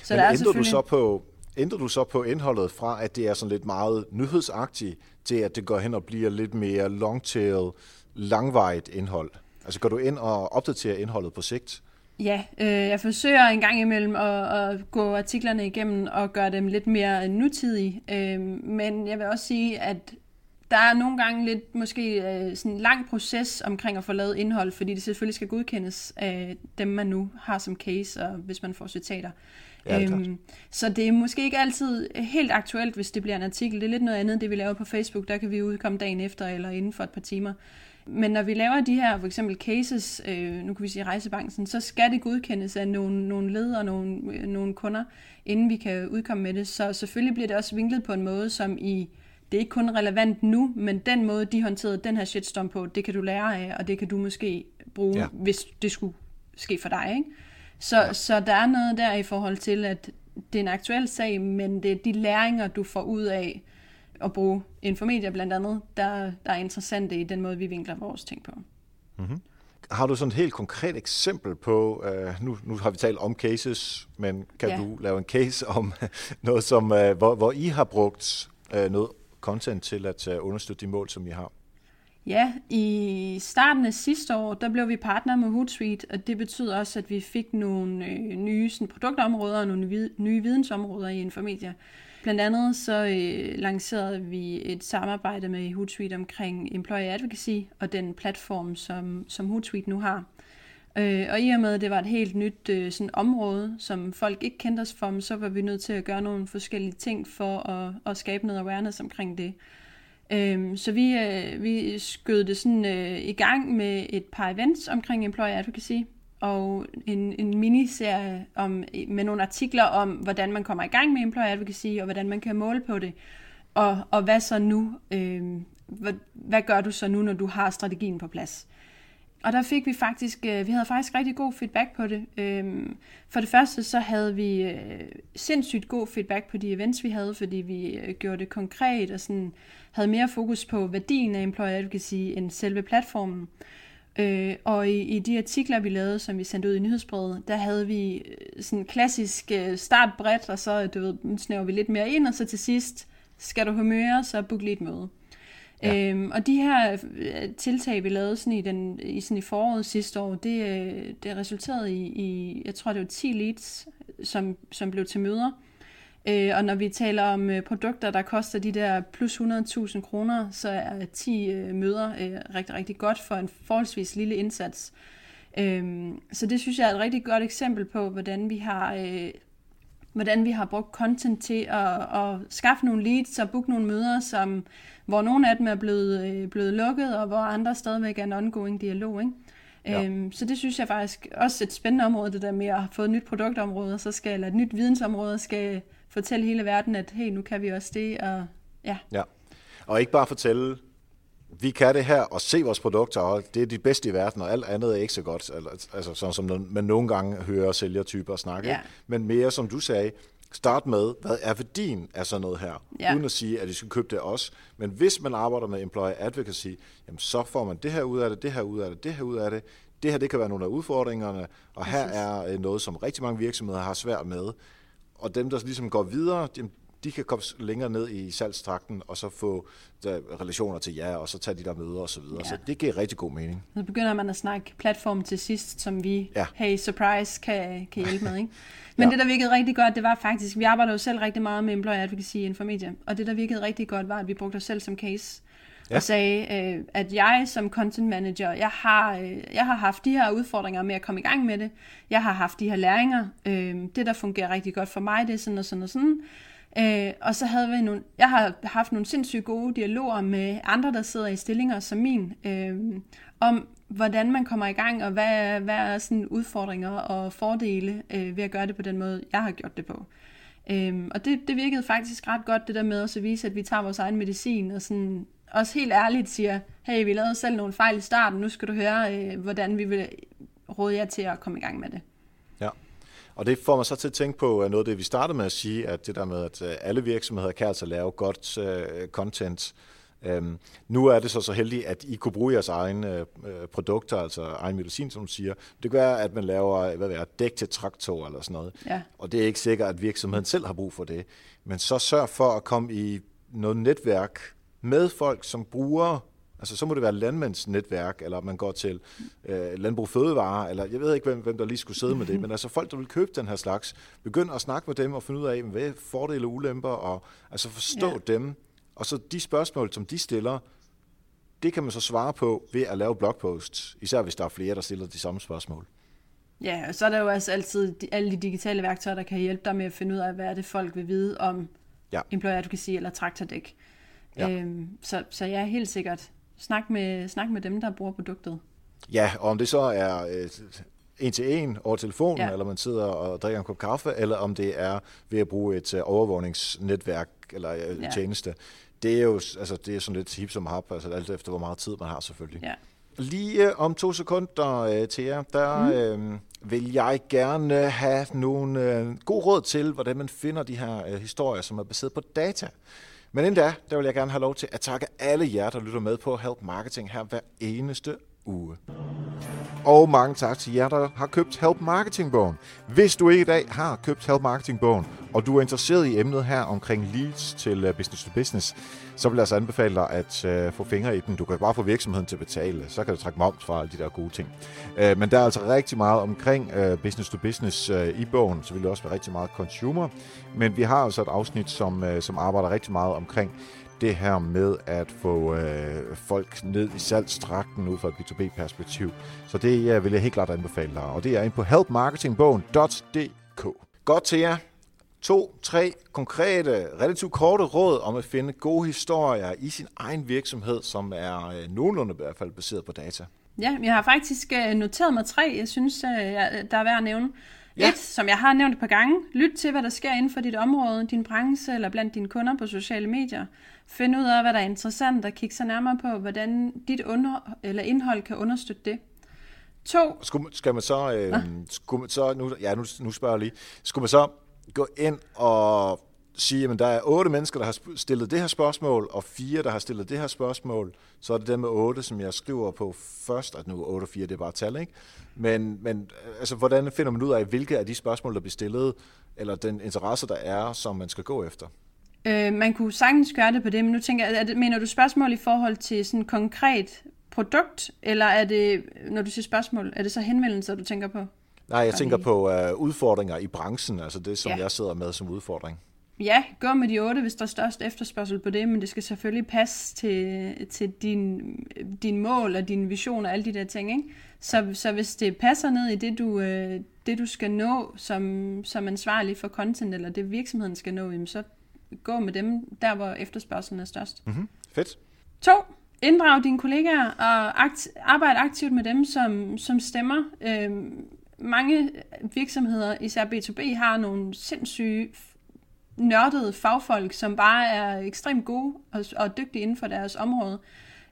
Så Men der er selvfølgelig... du så på, ændrer du så på indholdet fra, at det er sådan lidt meget nyhedsagtigt, til at det går hen og bliver lidt mere long-tail, langvejt indhold? Altså går du ind og opdaterer indholdet på sigt? Ja, øh, jeg forsøger en gang imellem at, at gå artiklerne igennem og gøre dem lidt mere nutidige. Øh, men jeg vil også sige, at der er nogle gange lidt måske øh, sådan en lang proces omkring at få lavet indhold, fordi det selvfølgelig skal godkendes af dem, man nu har som case, og hvis man får citater. Ja, øhm, så det er måske ikke altid helt aktuelt, hvis det bliver en artikel. Det er lidt noget andet, det vi laver på Facebook. Der kan vi udkomme dagen efter eller inden for et par timer. Men når vi laver de her for eksempel cases, øh, nu kan vi sige rejsebanken, så skal det godkendes af nogle, nogle ledere og nogle, øh, nogle kunder, inden vi kan udkomme med det. Så selvfølgelig bliver det også vinklet på en måde, som i det er ikke kun relevant nu, men den måde, de håndterede den her shitstorm på, det kan du lære af, og det kan du måske bruge, ja. hvis det skulle ske for dig. Ikke? Så, ja. så der er noget der i forhold til, at det er en aktuel sag, men det er de læringer, du får ud af at bruge Infomedia blandt andet, der, der er interessante i den måde, vi vinkler vores ting på. Mm-hmm. Har du sådan et helt konkret eksempel på, uh, nu, nu har vi talt om cases, men kan ja. du lave en case om noget, som, uh, hvor, hvor I har brugt uh, noget content til at øh, understøtte de mål, som I har? Ja, i starten af sidste år, der blev vi partner med Hootsuite, og det betyder også, at vi fik nogle øh, nye sådan, produktområder og nogle vid- nye vidensområder i Infomedia. Blandt andet så øh, lancerede vi et samarbejde med Hootsuite omkring Employee Advocacy og den platform, som, som Hootsuite nu har. Øh, og i og med, at det var et helt nyt øh, sådan område, som folk ikke kendte os for, så var vi nødt til at gøre nogle forskellige ting for at, at skabe noget awareness omkring det. Øh, så vi, øh, vi skød det sådan øh, i gang med et par events omkring employee advocacy, og en, en miniserie om, med nogle artikler om, hvordan man kommer i gang med employee advocacy, og hvordan man kan måle på det. Og, og hvad så nu? Øh, hvad, hvad gør du så nu, når du har strategien på plads? Og der fik vi faktisk, øh, vi havde faktisk rigtig god feedback på det. Øhm, for det første så havde vi øh, sindssygt god feedback på de events, vi havde, fordi vi øh, gjorde det konkret og sådan, havde mere fokus på værdien af employer advocacy end selve platformen. Øh, og i, i de artikler, vi lavede, som vi sendte ud i nyhedsbrevet, der havde vi øh, sådan klassisk øh, start bredt, og så du ved, snæver vi lidt mere ind, og så til sidst, skal du humøre, så book lige et møde. Ja. Øhm, og de her øh, tiltag, vi lavede sådan i, den, i, sådan i foråret sidste år, det, øh, det resulterede i, i, jeg tror det var 10 leads, som, som blev til møder. Øh, og når vi taler om øh, produkter, der koster de der plus 100.000 kroner, så er 10 øh, møder øh, rigtig, rigtig godt for en forholdsvis lille indsats. Øh, så det synes jeg er et rigtig godt eksempel på, hvordan vi har... Øh, hvordan vi har brugt content til at, at skaffe nogle leads og booke nogle møder, som hvor nogle af dem er blevet, øh, blevet lukket, og hvor andre stadigvæk er en ongoing dialog. Ikke? Ja. Øhm, så det synes jeg faktisk også et spændende område, det der med at få et nyt produktområde, så skal, eller et nyt vidensområde, skal fortælle hele verden, at hey, nu kan vi også det, og ja. Ja, og ikke bare fortælle, vi kan det her, og se vores produkter, og det er de bedste i verden, og alt andet er ikke så godt, altså sådan som man nogle gange hører sælgertyper snakke, ja. men mere som du sagde, Start med, hvad er værdien af sådan noget her? Ja. Uden at sige, at I skal købe det også. Men hvis man arbejder med employer advocacy, jamen så får man det her ud af det, det her ud af det, det her ud af det. Det her, det kan være nogle af udfordringerne, og her er øh, noget, som rigtig mange virksomheder har svært med. Og dem, der ligesom går videre, de kan komme længere ned i salgstrakten, og så få der, relationer til jer, og så tage de der møder og så videre. Ja. Så det giver rigtig god mening. Så begynder man at snakke platform til sidst, som vi, ja. hey, surprise, kan, kan hjælpe med. Ikke? Men ja. det, der virkede rigtig godt, det var faktisk, vi arbejder jo selv rigtig meget med employer advocacy inden for media, og det, der virkede rigtig godt, var, at vi brugte os selv som case. Ja. og sagde, øh, at jeg som content manager, jeg har, øh, jeg har haft de her udfordringer med at komme i gang med det. Jeg har haft de her læringer. Øh, det, der fungerer rigtig godt for mig, det er sådan og sådan og sådan. Øh, og så havde vi nogle, jeg har haft nogle sindssygt gode dialoger med andre, der sidder i stillinger som min, øh, om hvordan man kommer i gang, og hvad, hvad er sådan udfordringer og fordele øh, ved at gøre det på den måde, jeg har gjort det på. Øhm, og det, det virkede faktisk ret godt, det der med at så vise, at vi tager vores egen medicin, og sådan også helt ærligt siger, hey, vi lavede selv nogle fejl i starten, nu skal du høre, øh, hvordan vi vil råde jer til at komme i gang med det. Og det får mig så til at tænke på noget af det, vi startede med at sige, at det der med, at øh, alle virksomheder kan altså lave godt uh, content, Øhm, nu er det så så heldigt, at I kunne bruge jeres egne øh, produkter, altså egen medicin, som du siger. Det gør, at man laver hvad er, dæk til traktor eller sådan noget. Ja. Og det er ikke sikkert, at virksomheden selv har brug for det. Men så sørg for at komme i noget netværk med folk, som bruger Altså, så må det være landmandsnetværk, eller man går til øh, landbrug fødevare, eller jeg ved ikke, hvem, hvem der lige skulle sidde med det, men altså folk, der vil købe den her slags, begynd at snakke med dem og finde ud af, hvad er fordele og ulemper, og altså forstå ja. dem, og så de spørgsmål, som de stiller, det kan man så svare på ved at lave blogposts, især hvis der er flere, der stiller de samme spørgsmål. Ja, og så er der jo altså altid alle de digitale værktøjer, der kan hjælpe dig med at finde ud af, hvad er det, folk vil vide om ja. employer advocacy eller traktordæk. Ja. Øhm, så, så ja, helt sikkert. Snak med, snak med dem, der bruger produktet. Ja, og om det så er øh, en til en over telefonen, ja. eller man sidder og drikker en kop kaffe, eller om det er ved at bruge et uh, overvågningsnetværk eller uh, ja. tjeneste. Det er jo altså, det er sådan lidt hip som hap, altså alt efter hvor meget tid man har selvfølgelig. Ja. Lige uh, om to sekunder uh, til jer, der mm. uh, vil jeg gerne have nogle uh, gode råd til, hvordan man finder de her uh, historier, som er baseret på data. Men inden da, der vil jeg gerne have lov til at takke alle jer, der lytter med på Help Marketing her hver eneste uge. Og mange tak til jer, der har købt Help Marketing-bogen. Hvis du ikke i dag har købt Help Marketing-bogen, og du er interesseret i emnet her omkring leads til øh, business to business, så vil jeg altså anbefale dig at øh, få fingre i den. Du kan bare få virksomheden til at betale, så kan du trække moms fra alle de der gode ting. Øh, men der er altså rigtig meget omkring øh, business to business øh, i bogen, så vil det også være rigtig meget consumer. Men vi har altså et afsnit, som, øh, som arbejder rigtig meget omkring det her med at få øh, folk ned i salgstrakten ud fra et B2B-perspektiv. Så det øh, vil jeg helt klart anbefale dig, og det er ind på helpmarketingbogen.dk. Godt til jer. To, tre konkrete, relativt korte råd om at finde gode historier i sin egen virksomhed, som er øh, nogenlunde i hvert fald baseret på data. Ja, jeg har faktisk øh, noteret mig tre, jeg synes, øh, der er værd at nævne. Ja. Et, som jeg har nævnt et par gange, lyt til, hvad der sker inden for dit område, din branche eller blandt dine kunder på sociale medier. Find ud af, hvad der er interessant, og kig så nærmere på, hvordan dit under, eller indhold kan understøtte det. To. Skulle, skal man så, øh, skulle man så nu, ja, nu, nu spørger jeg lige, skulle man så gå ind og sige, at der er otte mennesker, der har stillet det her spørgsmål, og fire, der har stillet det her spørgsmål, så er det dem med otte, som jeg skriver på først, at nu 8 og 4, det er bare tal, ikke? Men, men altså, hvordan finder man ud af, hvilke af de spørgsmål, der bliver stillet, eller den interesse, der er, som man skal gå efter? Øh, man kunne sagtens gøre det på det, men nu tænker jeg, er det, mener du spørgsmål i forhold til sådan konkret produkt, eller er det, når du siger spørgsmål, er det så henvendelser, du tænker på? Nej, jeg tænker på uh, udfordringer i branchen, altså det, som ja. jeg sidder med som udfordring. Ja, gå med de otte, hvis der er størst efterspørgsel på det, men det skal selvfølgelig passe til, til din, din mål og din vision og alle de der ting. Ikke? Så, så hvis det passer ned i det, du, øh, det, du skal nå som, som ansvarlig for content, eller det virksomheden skal nå, så gå med dem der, hvor efterspørgselen er størst. Mm-hmm. Fedt. To, inddrag dine kollegaer og akt, arbejde aktivt med dem, som, som stemmer. Øhm, mange virksomheder, især B2B, har nogle sindssyge nørdede fagfolk, som bare er ekstremt gode og, og dygtige inden for deres område.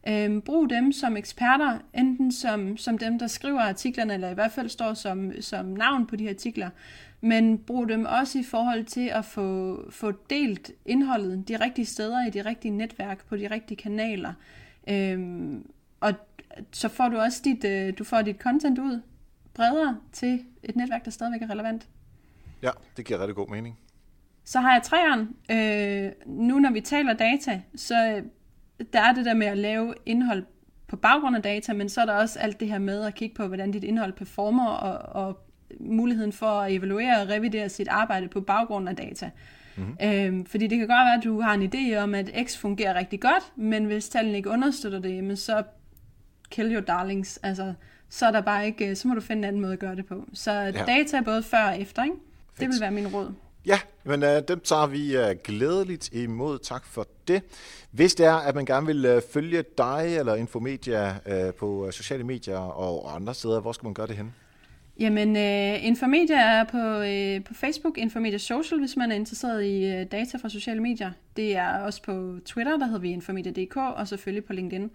Øhm, brug dem som eksperter, enten som, som dem, der skriver artiklerne, eller i hvert fald står som, som navn på de artikler, men brug dem også i forhold til at få, få delt indholdet de rigtige steder, i de rigtige netværk, på de rigtige kanaler. Øhm, og så får du også dit, øh, du får dit content ud bredere til et netværk, der stadigvæk er relevant. Ja, det giver rigtig god mening. Så har jeg træeren. Øh, nu når vi taler data, så der er det der med at lave indhold på baggrund af data, men så er der også alt det her med at kigge på, hvordan dit indhold performer, og, og muligheden for at evaluere og revidere sit arbejde på baggrund af data. Mm-hmm. Øhm, fordi det kan godt være, at du har en idé om, at X fungerer rigtig godt, men hvis tallene ikke understøtter det, så kill your darlings. Altså, så er der bare ikke, så må du finde en anden måde at gøre det på. Så ja. data er både før og efter, ikke? Det vil være min råd. Ja, men uh, dem tager vi uh, glædeligt imod. Tak for det. Hvis det er, at man gerne vil uh, følge dig eller Infomedia uh, på uh, sociale medier og andre steder, hvor skal man gøre det hen? Jamen, uh, Infomedia er på, uh, på Facebook, Infomedia Social, hvis man er interesseret i uh, data fra sociale medier. Det er også på Twitter, der hedder vi Infomedia.dk, og selvfølgelig på LinkedIn.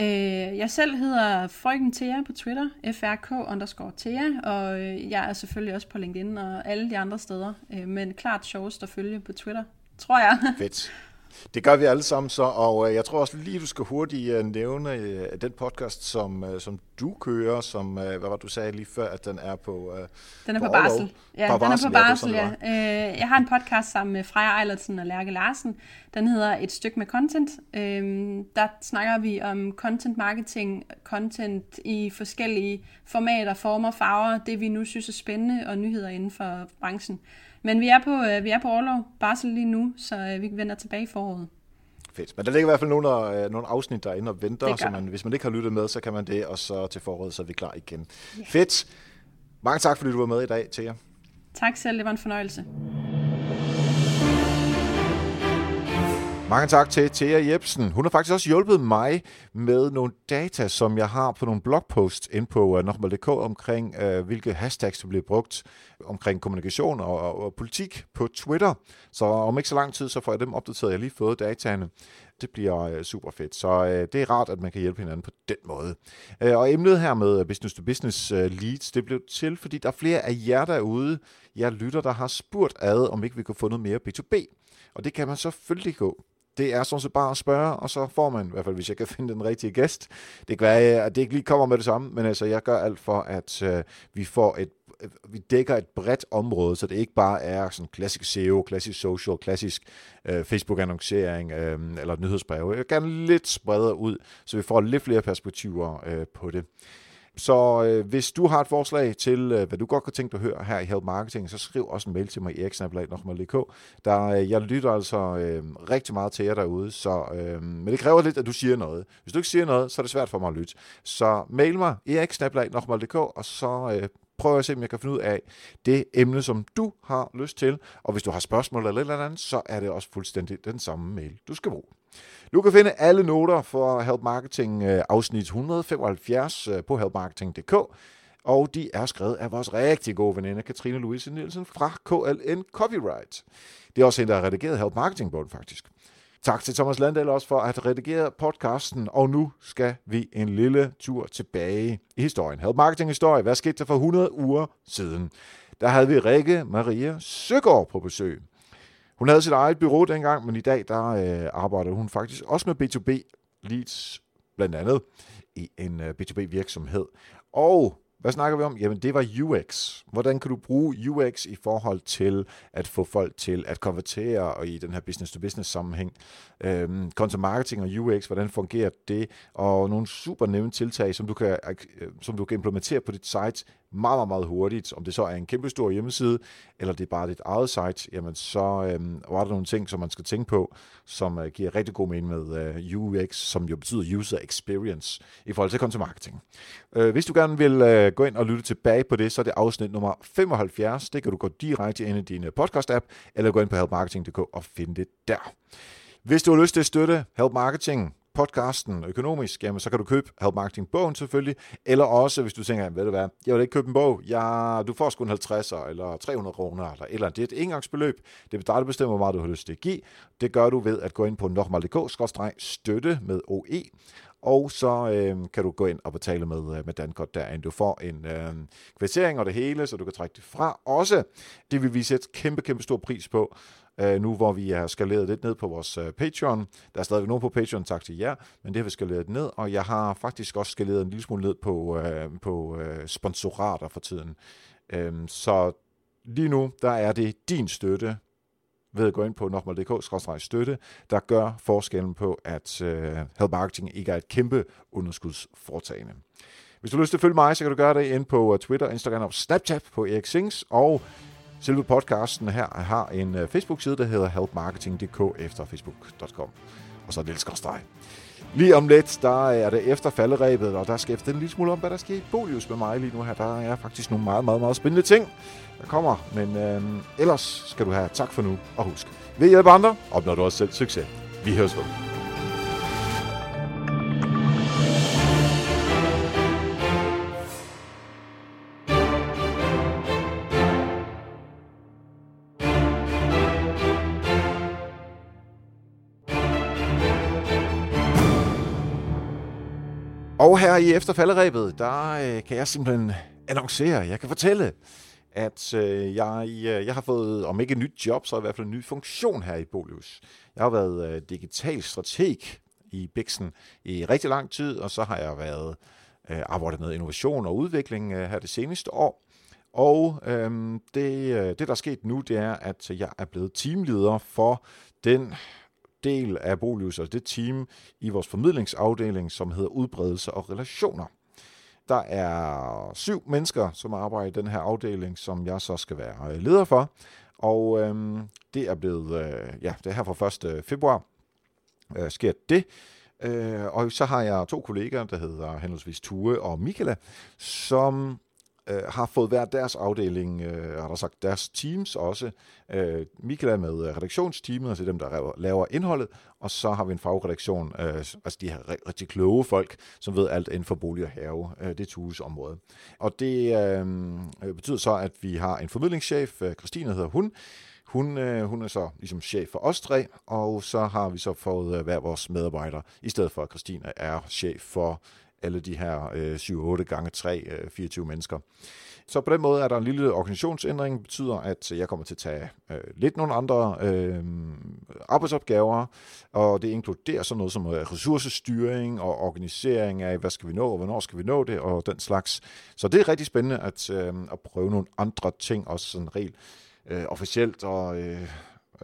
Øh, jeg selv hedder Frøken Thea på Twitter, frk underscore Thea, og øh, jeg er selvfølgelig også på LinkedIn og alle de andre steder, øh, men klart sjovest at følge på Twitter, tror jeg. Fedt. Det gør vi alle sammen så, og øh, jeg tror også lige, du skal hurtigt øh, nævne øh, den podcast, som, som du kører, som, hvad var du sagde lige før, at den er på Den er på, på barsel. Ja, på den er på barsel, ja. ja. Jeg har en podcast sammen med Freja Eilertsen og Lærke Larsen. Den hedder Et stykke med content. Der snakker vi om content marketing, content i forskellige formater, former, farver, det vi nu synes er spændende, og nyheder inden for branchen. Men vi er på, øh, vi er på overlov, barsel lige nu, så øh, vi vender tilbage i foråret. Fedt. Men der ligger i hvert fald nogle, øh, nogle afsnit derinde og venter, så man, hvis man ikke har lyttet med, så kan man det, og så til foråret, så er vi klar igen. Yeah. Fedt. Mange tak, fordi du var med i dag, Thea. Tak selv, det var en fornøjelse. Mange tak til Thea Jebsen. Hun har faktisk også hjulpet mig med nogle data, som jeg har på nogle blogposts ind på øh, uh, Nokmal.dk omkring, uh, hvilke hashtags, der bliver brugt omkring kommunikation og, og, og politik på Twitter. Så om ikke så lang tid, så får jeg dem opdateret. Jeg har lige fået dataene. Det bliver øh, uh, super fedt. Så uh, det er rart, at man kan hjælpe hinanden på den måde. Uh, og emnet her med business to business uh, leads, det blev til, fordi der er flere af jer derude, jeg lytter, der har spurgt ad, om ikke vi kunne få noget mere B2B. Og det kan man selvfølgelig gå det er sådan set bare at spørge, og så får man, i hvert fald hvis jeg kan finde den rigtige gæst. Det kan være, at det ikke lige kommer med det samme, men altså jeg gør alt for, at øh, vi får et vi dækker et bredt område, så det ikke bare er sådan klassisk SEO, klassisk social, klassisk øh, Facebook-annoncering øh, eller nyhedsbreve. Jeg vil gerne lidt spredere ud, så vi får lidt flere perspektiver øh, på det. Så øh, hvis du har et forslag til, øh, hvad du godt kunne tænke dig at høre her i Help Marketing, så skriv også en mail til mig i eriksnabelag.dk. Der, øh, jeg lytter altså øh, rigtig meget til jer derude, så, øh, men det kræver lidt, at du siger noget. Hvis du ikke siger noget, så er det svært for mig at lytte. Så mail mig eriksnabelag.dk, og så øh, prøver jeg at se, om jeg kan finde ud af det emne, som du har lyst til. Og hvis du har spørgsmål eller et eller andet, så er det også fuldstændig den samme mail, du skal bruge. Du kan finde alle noter for Help Marketing øh, afsnit 175 øh, på helpmarketing.dk, og de er skrevet af vores rigtig gode veninde Katrine Louise Nielsen fra KLN Copyright. Det er også hende, der har redigeret Help Marketing-bogen faktisk. Tak til Thomas Landahl også for at redigere podcasten, og nu skal vi en lille tur tilbage i historien. Help Marketing Historie, hvad skete der for 100 uger siden? Der havde vi Rikke Maria Søgaard på besøg. Hun havde sit eget bureau dengang, men i dag der øh, arbejder hun faktisk også med B2B leads, blandt andet i en øh, B2B virksomhed. Og hvad snakker vi om? Jamen, det var UX. Hvordan kan du bruge UX i forhold til at få folk til at konvertere og i den her business-to-business sammenhæng? Øhm, content marketing og UX, hvordan fungerer det? Og nogle super nemme tiltag, som du kan, øh, som du kan implementere på dit site meget, meget, meget hurtigt. Om det så er en kæmpe stor hjemmeside, eller det er bare dit eget site, jamen så øhm, var der nogle ting, som man skal tænke på, som øh, giver rigtig god mening med øh, UX, som jo betyder User Experience, i forhold til content marketing. Øh, hvis du gerne vil øh, gå ind og lytte tilbage på det, så er det afsnit nummer 75. Det kan du gå direkte ind i din øh, podcast-app, eller gå ind på helpmarketing.dk og finde det der. Hvis du har lyst til at støtte Help Marketing, podcasten økonomisk, jamen så kan du købe Help Marketing bogen selvfølgelig, eller også hvis du tænker, ved du hvad, jeg vil ikke købe en bog, jeg, du får sgu en 50 eller 300 kroner, eller eller det er et engangsbeløb, det er dig, der bestemmer, hvor meget du har lyst til at give. Det gør du ved at gå ind på nokmal.dk-støtte med OE, og så øh, kan du gå ind og betale med, øh, med Dankort derinde. Du får en øh, kvittering og det hele, så du kan trække det fra. Også, det vil vi sætte kæmpe, kæmpe stor pris på, øh, nu hvor vi har skaleret lidt ned på vores øh, Patreon. Der er stadig nogen på Patreon, tak til jer, men det har vi skaleret ned, og jeg har faktisk også skaleret en lille smule ned på, øh, på øh, sponsorater for tiden. Øh, så lige nu, der er det din støtte, ved at gå ind på nokmal.dk-støtte, der gør forskellen på, at øh, Help Marketing ikke er et kæmpe underskudsforetagende. Hvis du har lyst til at følge mig, så kan du gøre det ind på øh, Twitter, Instagram og Snapchat på Erik Sings, og Selve podcasten her har en øh, Facebook-side, der hedder helpmarketing.dk efter facebook.com. Og så er det lille Lige om lidt, der er det efter falderæbet, og der skal efter en lille smule om, hvad der sker i Bolius med mig lige nu her. Der er faktisk nogle meget, meget, meget spændende ting, der kommer. Men øh, ellers skal du have tak for nu, og husk, ved hjælp andre, opnår du også selv succes. Vi høres ved. Og her i efterfalderæbet, der øh, kan jeg simpelthen annoncere, jeg kan fortælle, at øh, jeg, øh, jeg har fået, om ikke et nyt job, så i hvert fald en ny funktion her i Bolius. Jeg har været øh, digital strateg i Bixen i rigtig lang tid, og så har jeg været øh, arbejdet med innovation og udvikling øh, her det seneste år. Og øh, det, øh, det, der er sket nu, det er, at jeg er blevet teamleder for den del af Bolius, altså det team i vores formidlingsafdeling, som hedder udbredelse og relationer. Der er syv mennesker, som arbejder i den her afdeling, som jeg så skal være øh, leder for. Og øhm, det er blevet, øh, ja, det er her fra 1. februar, øh, sker det. Øh, og så har jeg to kolleger, der hedder henholdsvis Tue og Michaela, som øh, har fået hver deres afdeling, øh, har der sagt deres teams også. Øh, Michael er med øh, redaktionsteamet, altså dem, der laver indholdet, og så har vi en fagredaktion, øh, altså de her rigtig kloge folk, som ved alt inden for bolig og have. Øh, det er Tues område. Og det øh, øh, betyder så, at vi har en formidlingschef, øh, Christine hedder hun, hun, øh, hun er så ligesom chef for os tre, og så har vi så fået øh, hver vores medarbejdere, i stedet for at Christine er chef for alle de her øh, 7-8 gange 3, øh, 24 mennesker. Så på den måde er der en lille organisationsændring, det betyder, at jeg kommer til at tage øh, lidt nogle andre øh, arbejdsopgaver, og det inkluderer sådan noget som øh, ressourcestyring og organisering af, hvad skal vi nå, og hvornår skal vi nå det, og den slags. Så det er rigtig spændende at, øh, at prøve nogle andre ting, også sådan rent øh, officielt, og øh,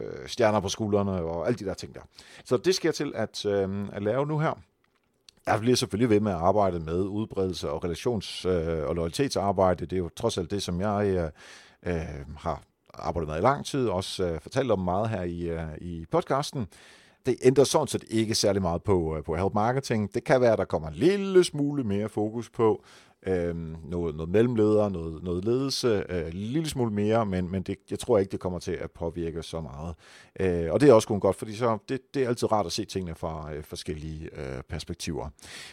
øh, stjerner på skuldrene, og alle de der ting der. Så det skal jeg til at, øh, at lave nu her. Jeg bliver selvfølgelig ved med at arbejde med udbredelse og relations- øh, og loyalitetsarbejde. Det er jo trods alt det, som jeg øh, øh, har arbejdet med i lang tid, også øh, fortalt om meget her i, øh, i podcasten. Det ændrer sådan set ikke særlig meget på, øh, på help marketing. Det kan være, at der kommer en lille smule mere fokus på øh, noget, noget mellemleder, noget, noget ledelse, øh, en lille smule mere, men, men det, jeg tror ikke, det kommer til at påvirke så meget. Øh, og det er også kun godt, fordi så, det, det er altid rart at se tingene fra øh, forskellige øh, perspektiver. Man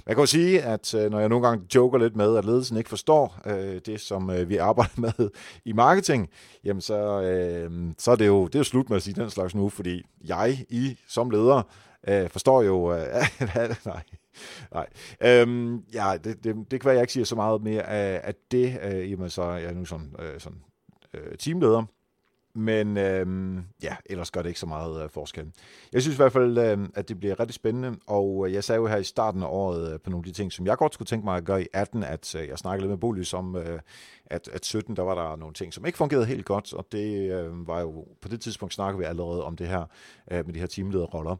jeg kan jo sige, at øh, når jeg nogle gange joker lidt med, at ledelsen ikke forstår øh, det, som øh, vi arbejder med i marketing, jamen så, øh, så er det jo det er jo slut med at sige den slags nu, fordi jeg, I som leder, øh, forstår jo, øh, nej, Nej. Øhm, ja, det, det, det kan være, jeg ikke siger så meget mere af, af det, øh, jamen så jeg er nu sådan, øh, sådan øh, teamleder. Men øh, ja, ellers gør det ikke så meget øh, forskel. Jeg synes i hvert fald, øh, at det bliver rigtig spændende, og øh, jeg sagde jo her i starten af året øh, på nogle af de ting, som jeg godt skulle tænke mig at gøre i 18, at øh, jeg snakkede lidt med Bolys om, øh, at, at 17, der var der nogle ting, som ikke fungerede helt godt, og det øh, var jo, på det tidspunkt snakkede vi allerede om det her, øh, med de her teamlederroller.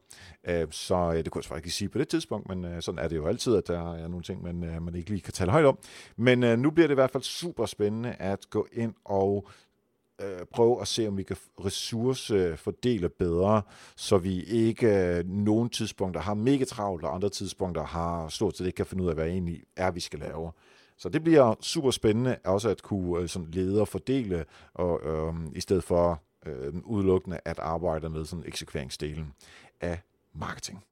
Øh, så øh, det kunne jeg faktisk ikke sige på det tidspunkt, men øh, sådan er det jo altid, at der er nogle ting, man, øh, man ikke lige kan tale højt om. Men øh, nu bliver det i hvert fald super spændende at gå ind og øh, prøve at se, om vi kan ressourcefordele øh, bedre, så vi ikke øh, nogle tidspunkter har mega travlt, og andre tidspunkter har stort set ikke kan finde ud af, hvad egentlig er, vi skal lave. Så det bliver super spændende også at kunne øh, sådan lede og fordele, og, øh, i stedet for øh, udelukkende at arbejde med sådan eksekveringsdelen af marketing.